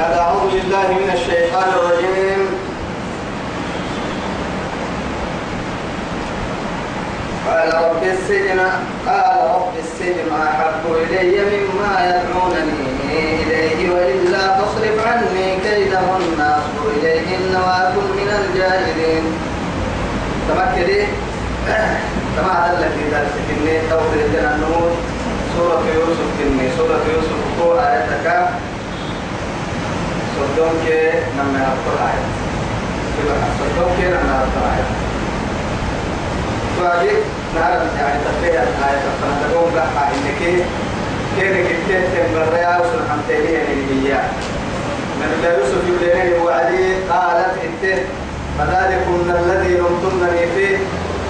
بعد أعوذ بالله من الشيطان الرجيم. قال رب السجن قال رب السجن أحب إلي مما يدعونني إليه وإلا تصرف عني كيدهن. أصب إليهن وأكن من الجاهلين. تمكني كما هذا الذي درس كني توحيد الجنة النمود سورة يوسف كني سورة يوسف هو آياتك آيات صدوم كي نمي أبطل آيات فأجيب نعرف يعني تفكير الآية. فنتقوم بها إنك كيف كتير تنبريا وسن حمتيني يعني من الله يوسف يبليني وعلي قالت إنت فذلكم الذي لمتنني فيه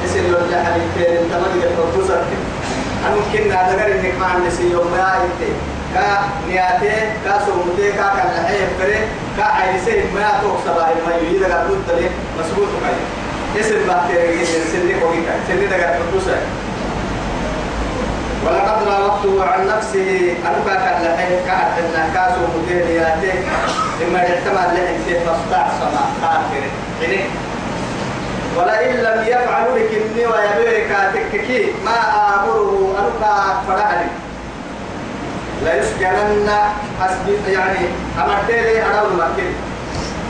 اسم الله حبيبتين إنت. تقدر تفوزك أنا ممكن غير إنك ما عندي سي يوم ما إنت كا نياتي كا سومتي كا كان لحيه فري كا عيسى ما توك سبا ما يريد أن تقول تلي مسبوط كاي اسم بحتي سني كوي كاي سني دعك تفوزك ولقد راودته عن نفسه أنك كان لحيه كا عندنا كا سومتي نياتي إما يحتمل لحيه فاستعصم كافر حينك ولئن لم يفعل إني ويبيك تككي ما آمره أنك فرعني لا يسجنن حسب يعني أمرت لي أنا المكين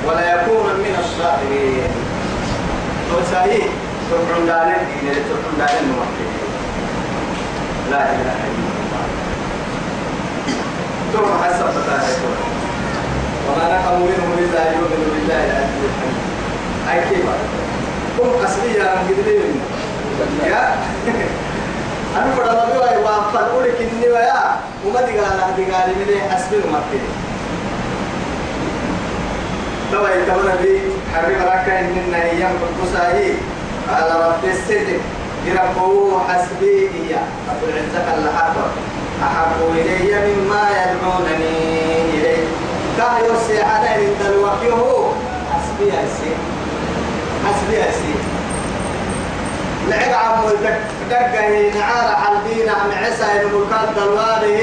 ولا يكون من الصاغرين. وسعي تبعون دارين إن تبعون دارين المكين لا إله إلا الله. ثم حسب فتاة وما نقموا منهم إلا يؤمنوا بالله العزيز الحميد. أي كيف؟ كم أصلي يا رجلين يا؟ أنا فدا ما بيوا يوا فنقول كني ويا وما دقال دقال من حسب المكين توا يتمنى بي حرم راكا إن أيام قصاهي على رب السجن يربوه حسبي إياه. أبو العزة اللحاظة أحب إلي مما يدعونني إليه. كايو سيعنا إن دلوكيه حسبي أسي حسبي أسي لعب عمو دقه نعار حلبينا معسى الملكات دلوانه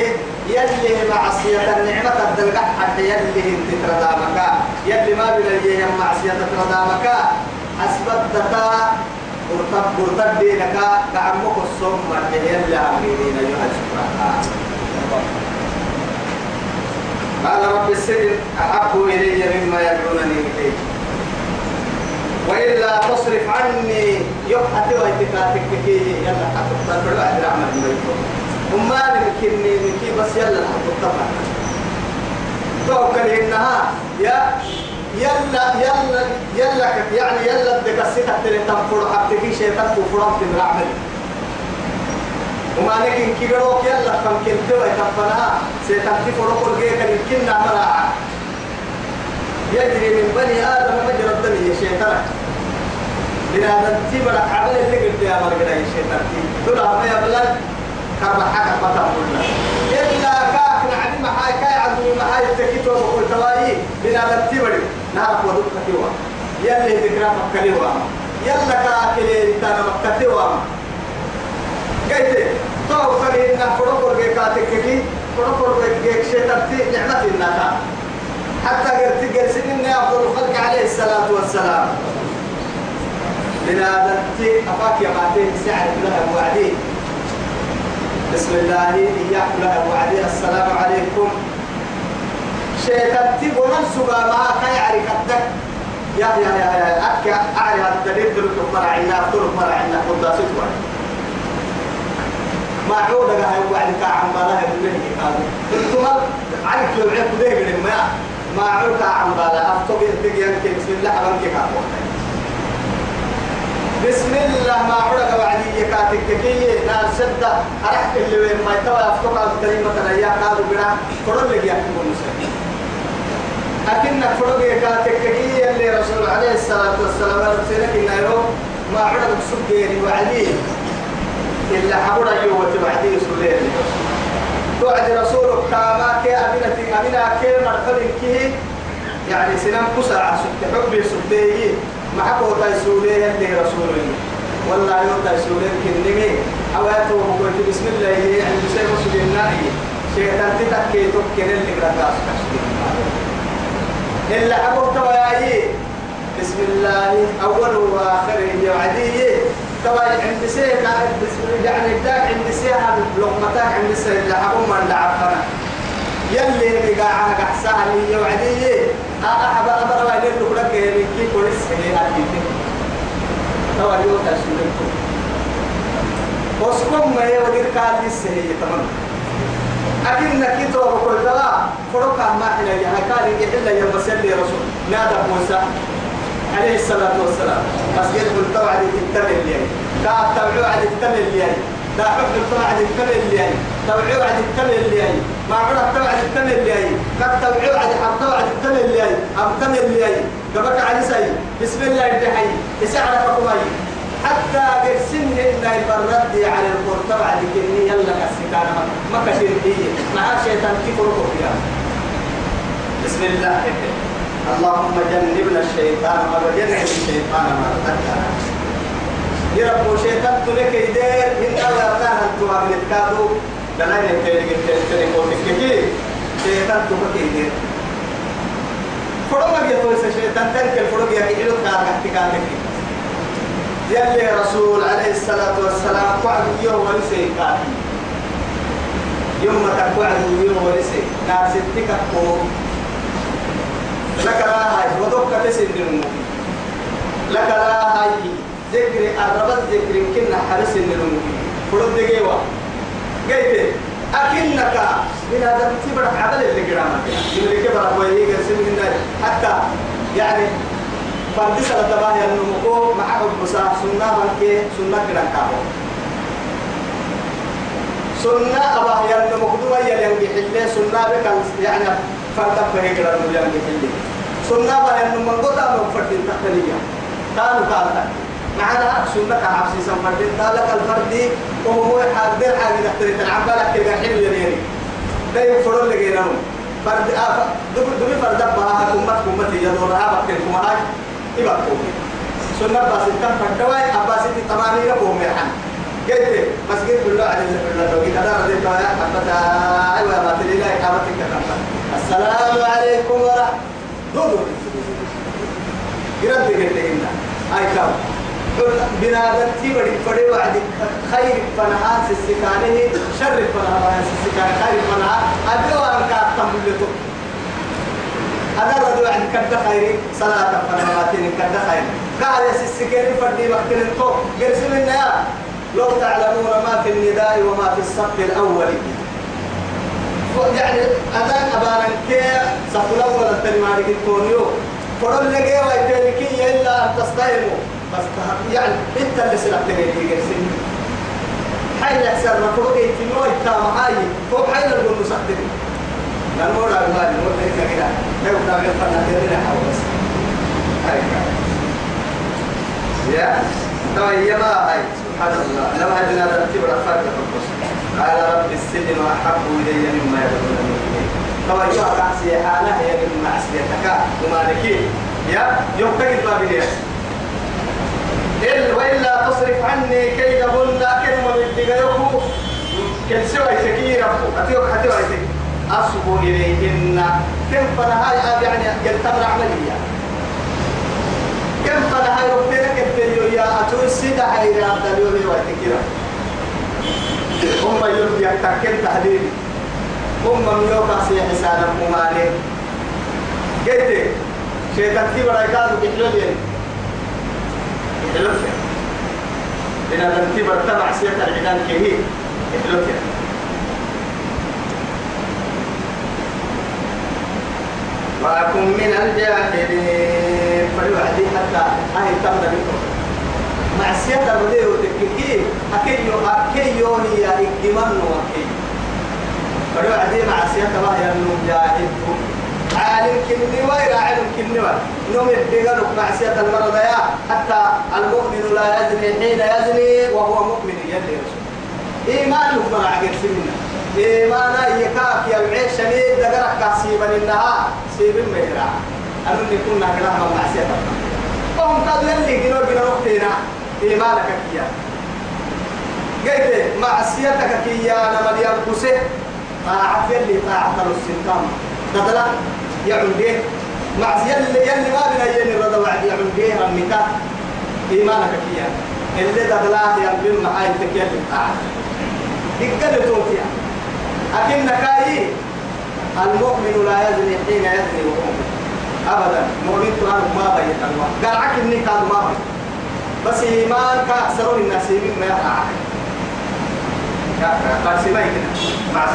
يلي معصية النعمة الدلقة حتى يلي انت تردامك يلي ما بليه معصية تردامك حسبت دتا ورتب ورتب دينك كعمك مرحي يلي عمرين أيها الشكرا قال رب السجن أحب إلي مما يدعونني إليه. وإلا تصرف عني يبحث ويتكاتك كي يلا حتى تطلع عبد الرحمن بن وما نمكنني منكي بس يلا حتى تطلع. توكل إنها يا يلا يلا يلا يعني يلا بدك السكة تلي تنفر حبتك شيطان كفران تنرعمل وما نكين كيروك يلا فمكن تبا يتنفنها سيطان تفرق الجيكا يمكن نعملها يجري من بني آدم مجرى الدم يا شيطان بنادم تبرك عمل اللي قلت يا مرقنا يا شيطان تقول ما يبلغ كرب حاجة بطل قلنا إلا كاك نعدي محاي كاي عدو محاي تكيتو بقول تواي بنادم تبرك نعرف ودوك كتوا يلي تكرا مكاليوا يلا كاكلي تانا مكتوا قلت تو فري إنك فرقور جيكاتك كي فرقور جيك شيطان تي نعمة النكا حتى قلت قلت سنين أفضل الخلق عليه الصلاة والسلام. بنادم تي أفاك يا ماتين سعر لها وعدي. بسم الله إياك لها وعدي. السلام عليكم. شيطان تي ونفسه ما كيعرف الدك يا يا يا يا أكا أعرف الدليل دلوك مرعنا دلوك مرعنا قداسك وعدي ما عودة هاي وعد كعم بالله بالله هذا أنتم عارف لو عرفت ده ما ما عودة عم بالله أفتوب يتجي بسم الله أبانك كابو بسم الله ما عودة وعدي يكاتك كي نار سدة أرح اللي وين ما يتوى أفتوب الكلمة تريا كادو بنا فرد لك يحكم المسلمين أكنك فرد يكاتك كي اللي رسول عليه الصلاة والسلام رسولك إنه ما عودة بسجيني وعدي. إلا حبنا يوم تبعدي سولين توعد رسولك كما كي أبنتي أبنا كي مرحل كي. يعني سنان كسر سبت حبي سبتي. ما حكوا تيسولين اللي رسولي. والله يوم تيسولين كنمي أواتو وقلت بسم الله. يعني بسيب سبيل نائي شيطان تتكي تكين اللي قرأت إلا أبو توايي بسم الله. أول وآخر يوعدي. تواي عند سيك بسم الله. يعني داك عند سيها لقمتك عند سيك إلا أبو من لعبنا يلي بقاعة قحسها لي يوعدي. أحب أمر وإن لك لك كي كورس هي أكيد تواي يوتا شنو وسكم ما يودير كان لسه تمام أكيد نكيد وبقول كان يحل يا مسلي رسول نادى موسى عليه الصلاة والسلام مسجد قلت وعد تكتب اللي كاب توعو عد تكتب اللي لا حب الطاعة تكتب اللي توعو عد تكتب اللي ما عرف توعد تكتب اللي قد توعو عد حب توعد تكتب اللي أم تكتب اللي قبك على سي بسم الله الرحمن يسعى لكم حتى قرسن إن البرد على القرطة بعد كني يلا كسكان ما كشير هي مع شيطان كيف فيها؟ بسم الله. اللهم جنبنا الشيطان. وجنب الشيطان ما رزقنا يا رب شيطان تلك يدير من الله كان أنتم قبل الكادو دنا يتلقى التليفون كيكي شيطان تلك يدير فرما يتوسع شيطان تلك الفرق يا كيلو كان كتكاتك يلي رسول عليه الصلاة والسلام قعد يوم ولسي كافي. يوم تقعد يوم ولسي ناس تكفو لك لا هاي ودوك تسن الموكي لك لا هاي ذكر الربط ذكر كنا حرس الموكي فرد دقيوة. قيت أكنك من هذا تبرك عدل اللي قرامك. اللي كبرك ويهي قرسم حتى يعني فردي سلا تباهي النمو. مع حبسا سنة منك سنة كران كابو سنة أباهي النمو. دوا يلين بحلة سنة بك يعني فرد فهي كران يلين بحلة سنة باهي النمو. من فردين تحتلية كانوا كالتا معنا سنة كعبسي سنفردين تالك الفردي وهو حاضر حاجة تحتري تلعب لك كده حلو يليني ده يفرون لقيناهم فرد آه دبي دبي فرد بها كمت كمت يدور رها بكتير كمهاج إبقى كومي سنة كم فردواي أباس تي تمامي لكم مرحن قلت مسجد بالله عليه وسلم لو كده رضي الله يا حبتا أيوة ما تري لا إقامتك السلام عليكم ورحمة دودو. يرد قلت إنا أي كم. بنادم تبدي بدي وعد خير فنها سسكانه شر فنها سسكانه خير فنها أدلوا أنك أتملتو هذا رد وعد كد خير صلاة فنواتين كد خير. قال يا سسكانه فردي وقت الكو قرسم النيا لو تعلمون ما في النداء وما في الصف الأول. يعني أذان أبانا كي صف الأول التنماري كنتونيو فرد لقيه ويتلكي إلا أن تستهموا بس يعني انت اللي سلكت لي جرسين حين يحسر مفروض يتنو يتا معاي فوق حين نقول نصدق لأن مرة المال مرة هيك كده. ما يبقى من فنا كده بس. هاي يا طيب يا ما هاي؟ سبحان الله. لما هدنا ترتيب الأفكار تفكس قال رب السجن أحب إلي مما يدعون طبعا يوها كعسي حالة هي من معسيتك ومالكين يا يوم تجد باب إلا وإلا تصرف عني كيدهن كلمة بالدقيقه كل سوى يسكي ربك أتيوك حتى يسكي أصبو إليهن. كم فنهاي يعني قلت أمر عملية كم فنهاي ربنا كتليو يا. أتو السيدة هاي راب دليو لي واتكيرا هم يلبي يتكين تحديد هم ميوكا سي حسانا ممالي قلت شيطان كي كحلو يعني إحلوكيا إن الانتبه تبع سياسة العدان كهي إحلوكيا وأكن من الجاهلين. فلوعدي حتى هاي تمنى منكم مع سياسة الرديو تككي أكيو أكيو هي إكدمان وأكيو فلوعدي مع سياسة الله ينم جاهلكم عالم كني وير عالم كني وير نوم يدقلك معصية المرض يا. حتى المؤمن لا يزني حين يزني وهو مؤمن يلي رسول. إيمان من عقل سننا إيمان يكاك يلعيش شديد دقرك كاسيبا إنها سيب أنو نكون نقرأ من معصية وهم قالوا يلي جنو جنو وقتنا إيمانك كيا. قلت معصيتك كيا نمال ينقسه طاعة يلي طاعة السلطان. تدلا يعودي مع يلي يلي ما بنا يلي رضا وعد يعمل بيها المكا إيمانك كيا اللي دبلاه ينبين معاي تكيل التعب دقل توتيا أكن كاي المؤمن لا يزني حين يزني وهو أبدا مؤمن ترى ما بين الله قال عكني كان ما بين بس إيمان كأكثر الناس ما يقع قاسمين كده مع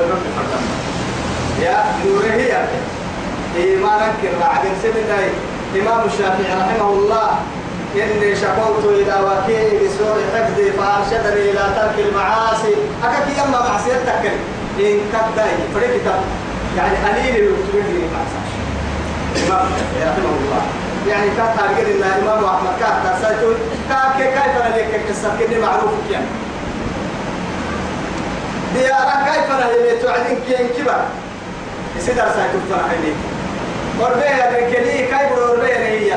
يرد فرقا يا نوره هي إيمانك الرعد إمام الشافعي رحمه الله. إني شكوت إلى وكيل بسوء حفظي فأرشدني إلى ترك المعاصي. أكاك يما معصيتك. إن كداي فريق يعني قليل الوقت معصية إمام رحمه الله. يعني كان تارجت إن إمام أحمد كان ترسلت كيف لك كسر معروف يعني ديارة كيف اللي توعدين كين كبر يصير سايتو فرحني وربيه الرجلي كيف وربيه هي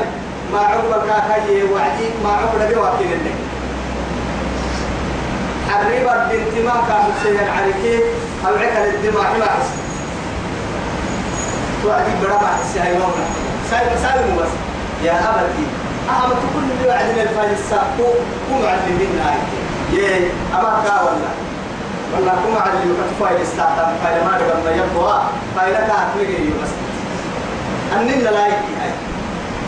ما عقب الكاكاي وعدي ما نبي واكين لك حريبا بنت ما كان سيد عليك أو عكل الدماء ما حس. وعدي برا حس هاي سايب سايب بس. يا أبدي أهم تقول لي وعدنا الفايز ساقو ومعلمين هاي. يي أما كا ولا؟ ولا كم علم كتفايل استعطى فايل ما لما يبوا فايل كاتلقي بس. أننا لا يجي. هاي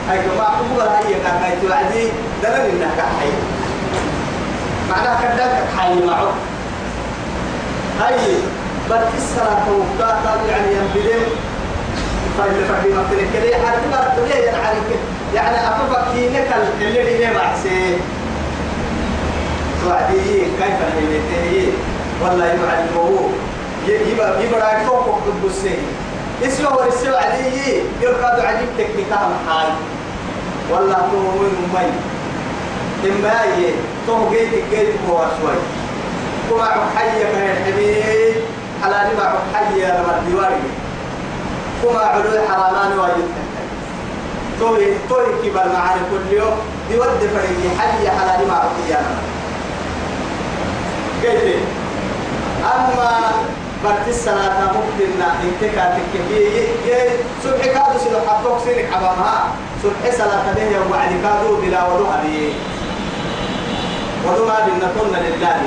هاي كما أقول هاي كاكاي توعدي دلنا إنك حي معناها كذلك حي معه. هاي. الصلاة وقتا يعني ينبلين فايل فردي مكتنك كده. حتى ما تقولي يعني يعني أفكينك اللي اللي ما حسين توعدي كيف نهيتي والله يعلمه يبقى يبقى يكون قدسين اسمه ورسوا عليه يركض عجيب تكنيكها محاي والله هو من مي إما هي تو جيت جيت هو شوي. كما حي من الحبيب حلال ما حي لما الديواري. كما علو حرامان واجد توي توي كبر معانا كل يوم. دي ود فريق حي حلال ما حي قلت أما برت الصلاة ممكن انت كاتككي سبح كادو سيدو حطوك سينك حبامها. سبح صلاة به يوم وعد كادو بلا وضوء به وضوء بالنطن لله.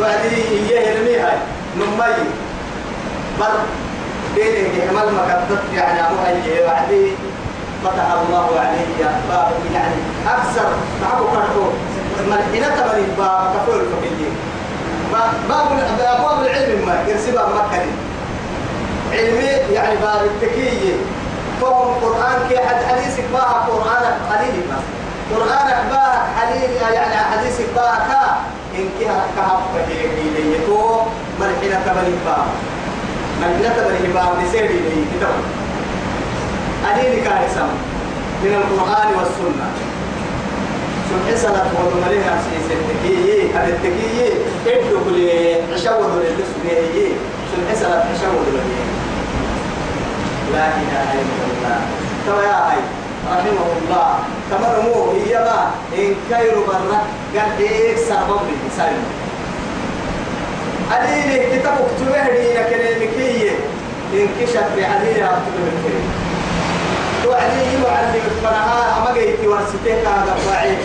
وعدي إياه يرمي هاي؟ نمي بر بينك حمل مكتب يعني أبو هاي وعدي فتح الله عليه باب يعني أكثر. تعبوا كرتو ملحنة تبني باب كفول فكيين باب أبواب العلم ما يرسبها مكة علمي يعني باب التكية فهم قرآن كي حد حديثك باها قرآن قليل بس قرآن باها حليل يعني حديثك باها كا إن كها كهف فهي تو ملحنة تبني باب ملحنة تبني باب نسيري لي كتاب أديني كارثة من القرآن والسنة سبح صلاة وضمالين أمسي ستكي هذا التكي إبدو كل عشاور للسبيه سبح صلاة عشاور لا إله إلا الله ترى يا هاي رحمه الله تمرمو هي ما إن كيرو برا قال إيه سبب لي سالم أديني كتاب اكتبه لي كلمكية كشف بعدين أكتبه الكريم توعدي معلم فنها أما جيتي ورستيك هذا فاعل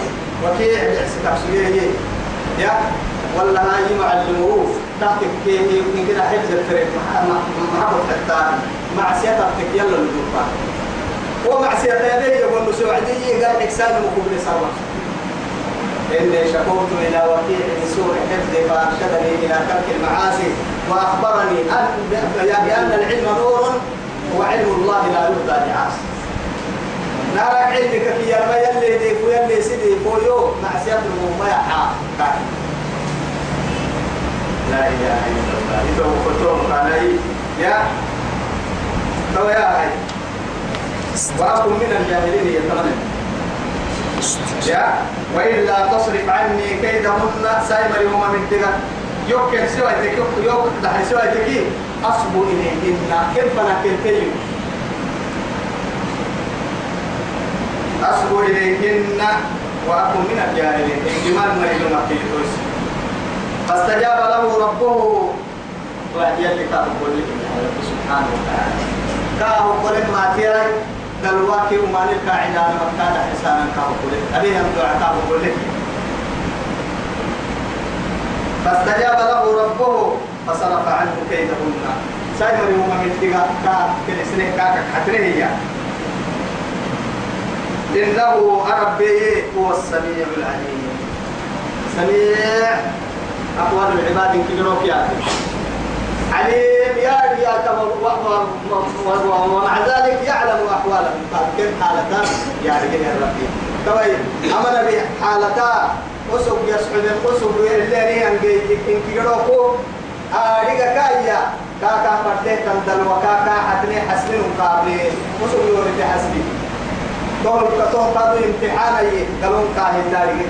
وكيع بعسك بسويه يا ولا هاي معلموه تحتك كيه يمكن كده حفظ الفريق محبط حتى مع سيادتك يلا الجوفا ومع سيادتك يقول له سوعدي قال إكسان مقبل سوا إني شكوت إلى وكيع سوء حفظ فأرشدني إلى ترك المعاصي وأخبرني أن بأن العلم نور وعلم الله لا يهدى لعاصي نارا علمك في يرمى يلي دي فو يلي سيدي فو يو. مع سيادة المهمة يحا لا إله إلا الله. إذا وفتوهم علي يا. تو يا هاي وأكن من الجاهلين يتمنى يا. وإلا تصرف عني كيدهن سايمر يوم من تلك يوكل سويتك يوك دحي سويتك. أصبو إليهن. كيف أنا كيف أصبو إليهن وأكون من الجاهلين إجمال مريض مكيتوس فاستجاب له ربه ويلي كاهو قول لك سبحانه وتعالى كاهو قول ما تيري دلواكي ومالي كاعدان مكان حسانا كاهو قول لك أبيهم دعاء كاهو قول لك فاستجاب له ربه فصرف عنه كيدهن سايمر يوم من تيغا كا كنسنه كا كحتره إنه ربي هو السميع العليم. سميع. أقوال العباد كبيروا يا عليم يا يا ومع ذلك يعلم أحوالهم قال كيف حالتان يا رجال ربي؟ طيب أمن بحالتا أسوق يسعد أسوق اللي هي إن كيروكو أريك كايا. كاكا فتح تندل وكاكا حتني حسن قابل أسوق يوري حسبي تقول كتوه قادوا امتحانا يقولون كاهن داري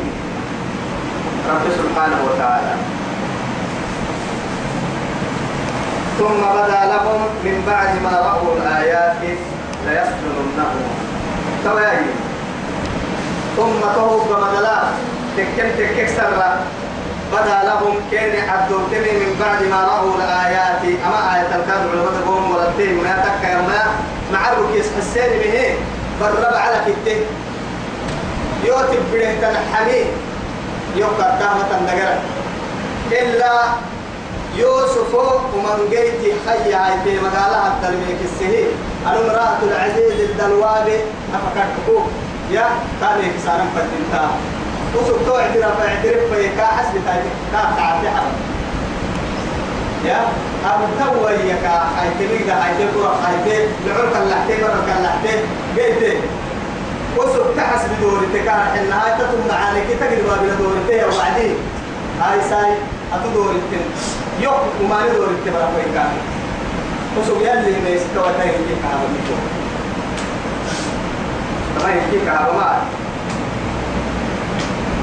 رب سبحانه وتعالى. ثم بدا لهم من بعد ما رأوا الآيات ليسجننه توايا ثم تهوب مدلا. تكن تكك سرا. بدا لهم كأن عبدو تمي من بعد ما رأوا الآيات. أما آية الكادر لما تقوم ولدتين ما تكا يوما معرك يسحسين به. برب على كته يوتي بره تنحمي يوكا كامة نجرة إلا يوسف ومن جيت حي عيتي مقالها التلميك السهي المرأة العزيز الدلوابي. أفكرتكو يا كان يكسارا فتنتا وسوف تو اعتراف اعتراف فيكا حسب تايتك كا تعطي حرم. يا أبو توي يكا حيتي كورا حيتي لعرك اللحتي برك اللحتي جيتي وسوف تحسب دورتك حنا تتم معانك تقريبا بلا دورتي وبعدين هاي ساي أتو دورتين يوم وما ندور التبرع ويكا وسوف يلي ما يستوى تاين يجيك على ميكو. ما يجيك على ما.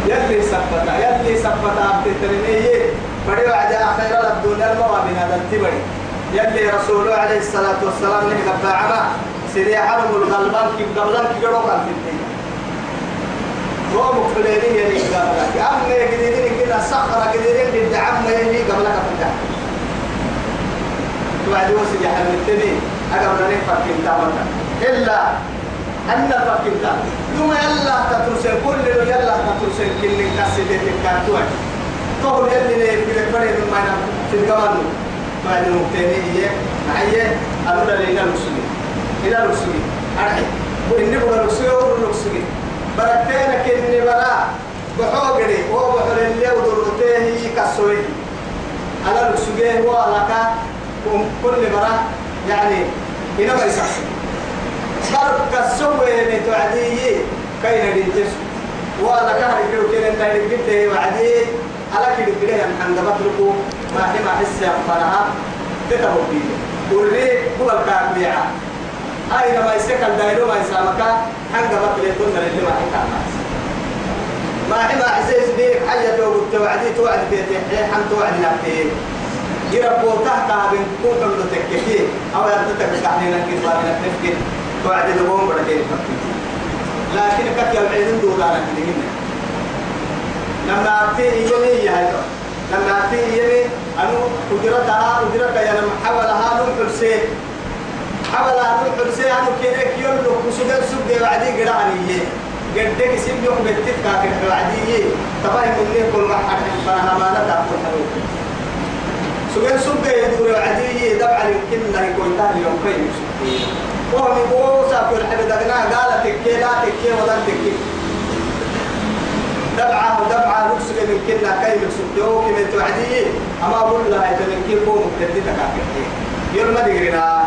يلي سبتا يلي سبتا بتترميه بدي وعد خير الدنيا الموابين هذا التبري يلي رسوله عليه الصلاة والسلام نهي قبل عما سيدي حرم الغلبان كيف قبلان كيف كان في الدين هو مقبلين يلي قبلك أما يقدرين كده صخرة قدرين قد عم يلي قبلك فتح توعد وسي يحل التني أقبل نفر كنتا مكا إلا أن الفكنتا ثم يلا تترسل كل يلا تترسل كل كسيدة الكارتوان طول يلي ليه في الكبري من ما في القمر بعد المبتني هي معي. أنا لينا المسلمين. إلى المسلمين. أرحي. وإني بقى المسلمين والمسلمين برتينا كني برا بحوغري هو بحر اللي ودرته كسوي. على المسلمين لك كل برا يعني هنا ما يسحس برك السوي متوعدي كاين الانتس ولا كان يقولوا كده انت جبت وعدي. على كده كده عند بطلقوا ما هي ما حس فرها تتبو بيه. وري هو الكابيعه أين ما يسكن دايرو ما يسامك حنق بطل يكون اللي ما حكى ما حما عزيز بيك حاجة توعد توعدي توعد بيتي حن توعد نبتي يربو تحت بين كون كم تككي أو يرتك كحنينا كذا بين نفكي توعد دبوم بدكين فكي لكن كك العيدين دولانا كدهن لما أتي يمي يا لما أتي يمي أنو أجرتها أجرتها يا لما حولها نوم حسين حبلا روح السي أنا كيرك يلو كسودر سود وعدي قراني قدك سيب يوم بتفك كده وعدي تباي مني كل ما حد فانا ما نتاكل حلو سودر سود يدور وعدي دبع يمكن لا يكون تاني يوم كي وهم يقولوا سافر الحبيب دغنا قال تكي لا تكي ولا تكي دبعة ودبعة نفسك من كنا نفسك يوم كي توعدي أما أقول لها يتمكن كوم تديتك يوم ما دقرنا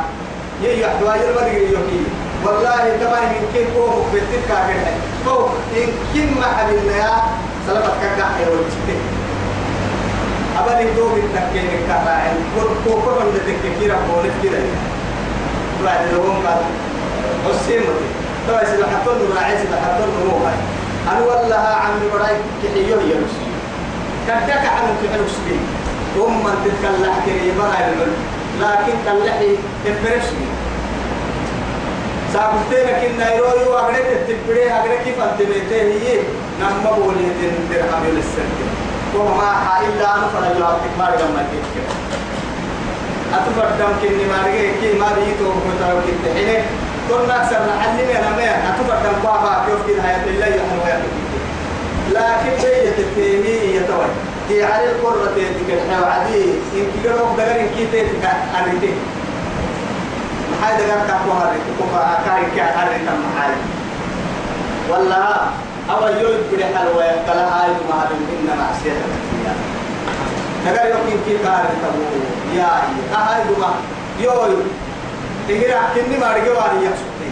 يي يحدوا يل ما دقري يوكي والله تبا من كوم بتك كاكل تو إن كن ما حبينا يا سلامت كاكا حيوان تكتي أبدا تو من تكين كاكا كور كور كور من تكتي كيرا بولف كيرا بعد دوم كان السيمة تبا سيدا حطون راعي سيدا حطون مو هاي أنا والله عمي براي كحيوه يرسي كدك عنه كحلو سبيل من تتكلم كريم براي لكن كاللحي الفرشي سابتين كنا يروي وأغرق التبري أغرق كيف أنت بيته هي نما بولي دين درهم للسنة وما إلا أنا فلا يلا تكبر لما تكبر أتفردم كني ما رجع كي ما بيتو كتاو كنت حين كنا أكثر نحلم أنا ما أتفردم بابا كيف كده حياة الله يحن ويحن لكن بيت التهي يتوي هي على القرة عادي إن كي قالوا دقر إن كي تيتك أريتك محاي دقر كاكو هاريتك كوكا أكاري كي هاريتك محاي والله أول يوم بدي حلوة قال هاي ما إن معصية دقر يوم كي كاري تبو. يا هاي دوما يوي. تهيرا كني ما واري يحسبتي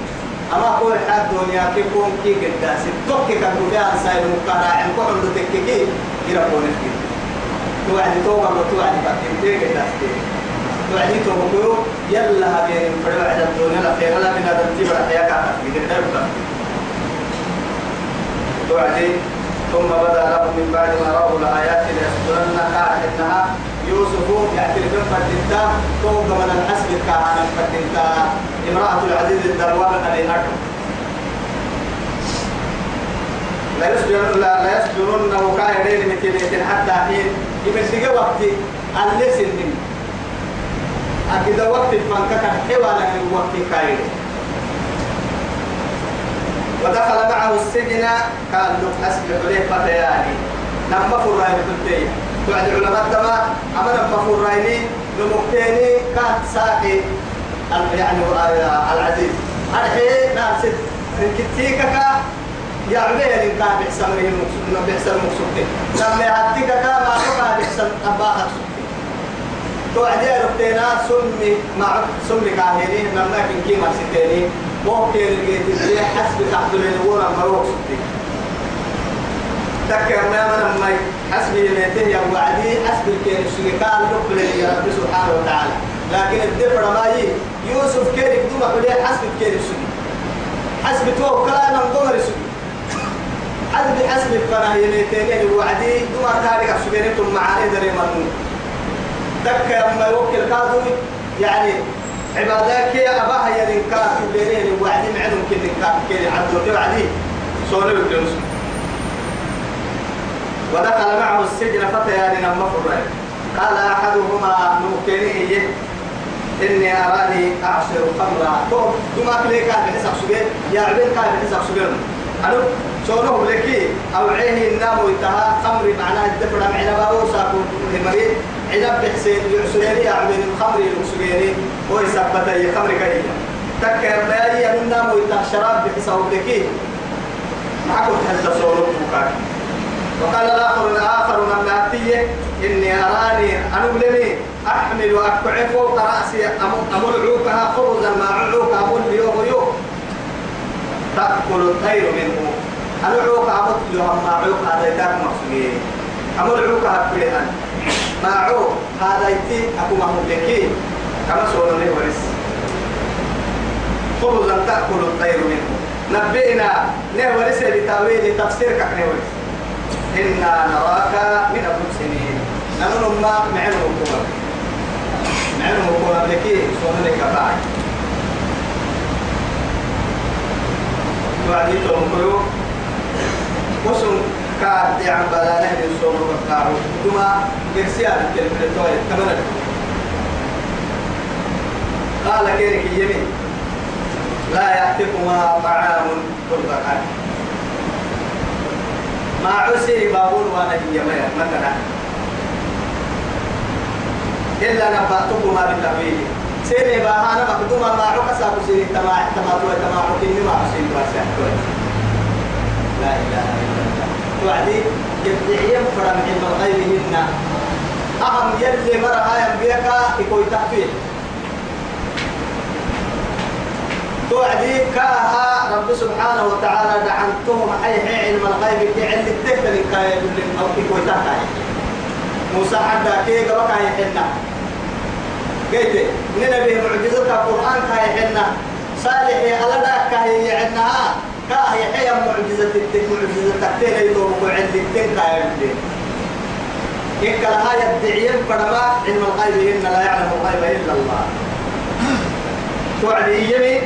أما هو الحد دنيا كي كون كي قداس توك كان بيا سايل مكارا عن كل عند تككي يربون كي توعدي توبا وتوعدي بعدين تيجي قداس تيجي توعدي توبا كيو يلا هبين فرد بعد الدنيا لا لا من هذا التبر حياة كافر. في كده توعدي ثم بدأ لهم من بعد ما رأوا الآيات ليسجنن قاعد إنها يوسف يأتي لكم فتنتا توقع من الحسب كان فتنتا امرأة العزيز الدروان عليه أكبر لا يسجنن لا يسجنن وكايرين متين حتى حين. يمسك وقت اللي سنين. أكيد وقت كان حوالا من وقت كايرين ودخل معه السجن كان له حسب عليه فتياني نما فراي بتنتي بعد علماء تما أمر مفرايني نمكتيني كان ساقي يعني العزيز. الحين ناس كتيكا يا عبيه اللي كان بيحسن من بيحسن مقصودين لما يعطيك كان ما كان بيحسن أباها توعدي ربتنا سمي مع سمي كاهنين لما كن كيما ستيني ممكن اللي حسب تحت الورا مروق ستي تذكر ما من ما حسب يميته يا وعدي حسب الكين الشركاء يا رب سبحانه وتعالى. لكن الدفر ما يي يوسف كيرك دوما بدي حسب الكين الشركاء حسب تو كلام قمر الشركاء حسب حسب الفنا يميتين وعدي دوما كارك الشركاء معاني دري مرمون تذكر ما يوكل كادوي يعني عبادك يا أباها يا لنكا كبيرين وعدي معدهم كل لنكا كل عبد وعدي صور الجنس ودخل معه السجن فتيان لما قال أحدهما نمكنه إني أراني أعصر خمرا تو دما كلي كان بحسب سجين يا عبد كان بحسب سجين أنا شونه لكي أو عيني النام ويتها خمري معناها الدفر معنا بابو ساكو المريض؟ عنب بحسين يعسريني أعمل الخمر يعسريني هو يثبت أي خمر كريم تكر بأي من نام ويتها شراب بحساب لكي. معكم تهز صورة بكاك وقال الآخر الآخر من أتيه إني أراني أنبلني أحمل أكعي فوق رأسي أمل عوكها خبزا مع عوكها أمل يوم يوم. تأكل الطير منه. أنا عوك أمل يوم مع عوك هذا يداك مقصودين أمل عوكها بلهن مع عوك هذا يتي أكو مهلكين كما سؤال لي ورس خبزا تأكل الطير منه. نبئنا نه ورس لتأويل تفسيرك نه ورس إنا نراك من المحسنين نحن ما معنا مكونا معنا مكونا لكي سونا لك بعد وعدي تنقلوا وسن كاد عن بلانه من سونا وكارو ثم إرسال الكلمة توي كمان قال كيرك يمين. لا يأتكما طعام ترزقان ما عسي بابون وأنا هي مثلا إلا نبأتكما بالتأويل. سيني باها مقدوما ما عوك ساكو سيني تما تما تو تما عوكيني ما عسين باسا لا إله إلا الله. توعدي يبدعي فرم علم الغيب هن أهم يلي مرها ينبيك يكوي تحفيه توعدي كاها رب سبحانه وتعالى دعنتهم حي علم الغيب كي علم التهتل كاي أو كي كوي تحكاي موسى حتى كي قبا كاي حنا. قيت ننبي معجزة القرآن كاي حنا. صالح على ذاك كاي يعنها كاي حي معجزة التك معجزة تكتين يدوم وعند التك كاي عندي إن كلها يدعيين فرما علم الغيب إن لا يعلم الغيب إلا الله. توعدي يمين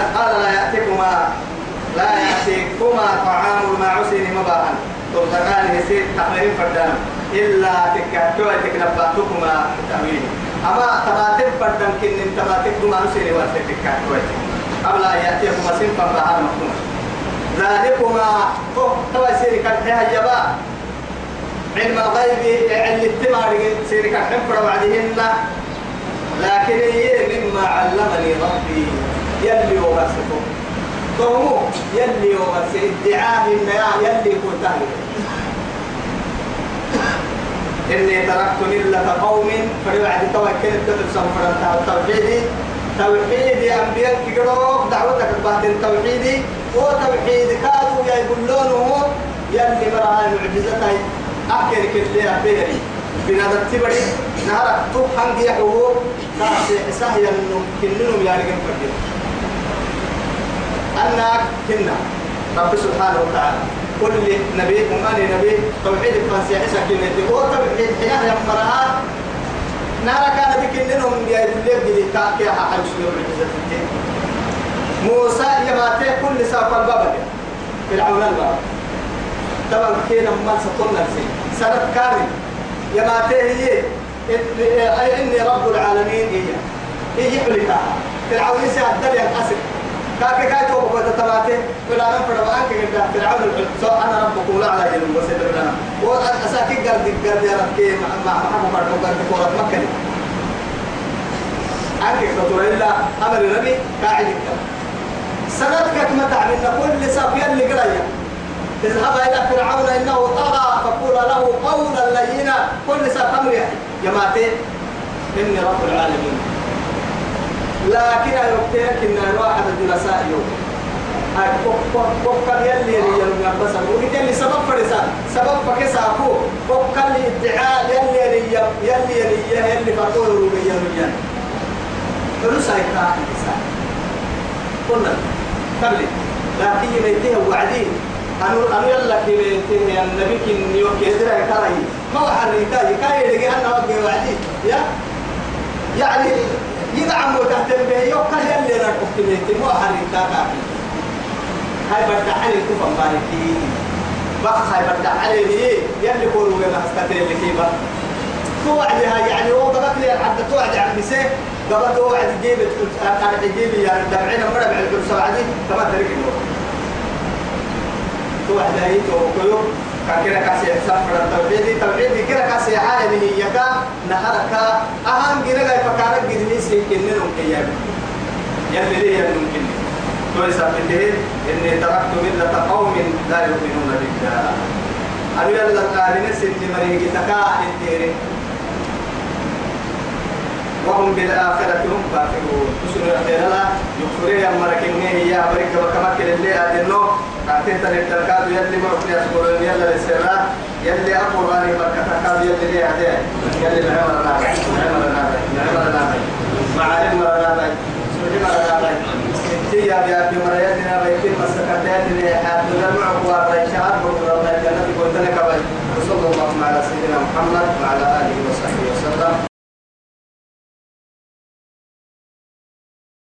قال لا يأتيكما لا يأتيكما طعام المعسين مباحا. ترزقان يسير تحملين فردان. إلا تكاتوا تكنباتكما تأويل أما تباتب بدن كن تباتب دم أنو سيري وارتك كويت قبل أن يأتيكم سنفا بها مكتوم ذلكما توا سيري كالحيها يبا علم الغيب علم التمار سيري كالحفر وعدهن. لكن هي مما علمني ربي. يلي وغسكم فهو يلي وغسك ادعاه إن يلي كنت إني تركت ملة قوم فلوعد توكل تتسم فرنتا توحيدي توحيدي أنبياء كيروك دعوتك بعد التوحيدي وتوحيد كادوا يا يقولونه يلي مرها معجزتي أكل كل أبيري بنادى تبري نهارك تو هو كاسي إسحاق ينو كننو يا رجال فردين أنك كنا. رب سبحانه وتعالى. كل نبي وماني نبي توحيد الفانسي عيسى كلمة هو توحيد حياة يمرها نارا كان بكننهم يا اللي بدي تاكي حاجة يوم الجزء موسى يماتي كل سافر الباب فرعون الباب طبعا كينا ما سطرنا نفسي سنة كاري. يماتي هي. إني رب العالمين. هي هي حلقها فرعون يسعد دليل أسر كاكي كاي تو بقى تتبعته فلا من فرد بانك كده فرعون سو أنا ربك ولا على جل وسيد لنا واساكي قرد قرد يا رب كي مع محمد فرد قرد كورة مكة عنك فتور إلا أمر ربي قاعد سندك ما تعملنا كل سافيا اللي قرية اذهب إلى فرعون إنه طغى فقول له قولا لينا. كل ساف أمر يا ماتي. إني رب العالمين. لكن يوكتيك إن الواحد الجلساء يوم بوكال يلي يلي بس وقلت اللي سبب فرسا سبب فكسا أكو. بوكال ادعاء يلي يلي يلي يلي يلي فقول روبي يلي فلوس هيكا الإنسان قلنا قبل لكن يميتها وعدين أنو أنو يلا كيميتها النبي كن يوكي يدرى كراي ما هو حريتا يكاي يلقي أنا وقي وعدين يا يعني يدعم تحت البيت يوكل يلي ركبت بيتي مو حريتا كافي هاي بدع علي كفن باركي بخ هاي بدع علي ليه يلي كورو ما استتر اللي كيبا توعدها يعني هو قبل لي حتى توعد عن بسيه قبل توعد جيب أنا تجيب يعني دمعنا مرة بعد كل سبعة دي كما ترك النور توعد هي توكلو كاكيرا كاسي سفر التوحيد. توحيد كيرا كاسي عالم هي كا نهارك أهم كيرا جاي فكارك جدني سيكنن ممكن. يلي ليه ممكن. توي سبته إني تركت ملة قوم لا يؤمنون بالله. أنا يلا قارن سن مريم تكا إنتيري. وهم بالآخرة هم كافرون تسنو يحتين لا يكفرين أما ركنين هي أمريكا وكمك للي أدنو قاتل تنب تلقاد يلي مرحل يسكرون يلا للسرات يلي أقرآن بركة يلي لي أدين يلي نعم الرابع نعم الرابع نعم الرابع معالم الرابع سبحان الرابع تيا بيابي مرياتنا بيتين مسكتاتنا حاتنا معك وارشاد وقرر الله جنة قلت لك وصلى الله على سيدنا محمد وعلى آله وصحبه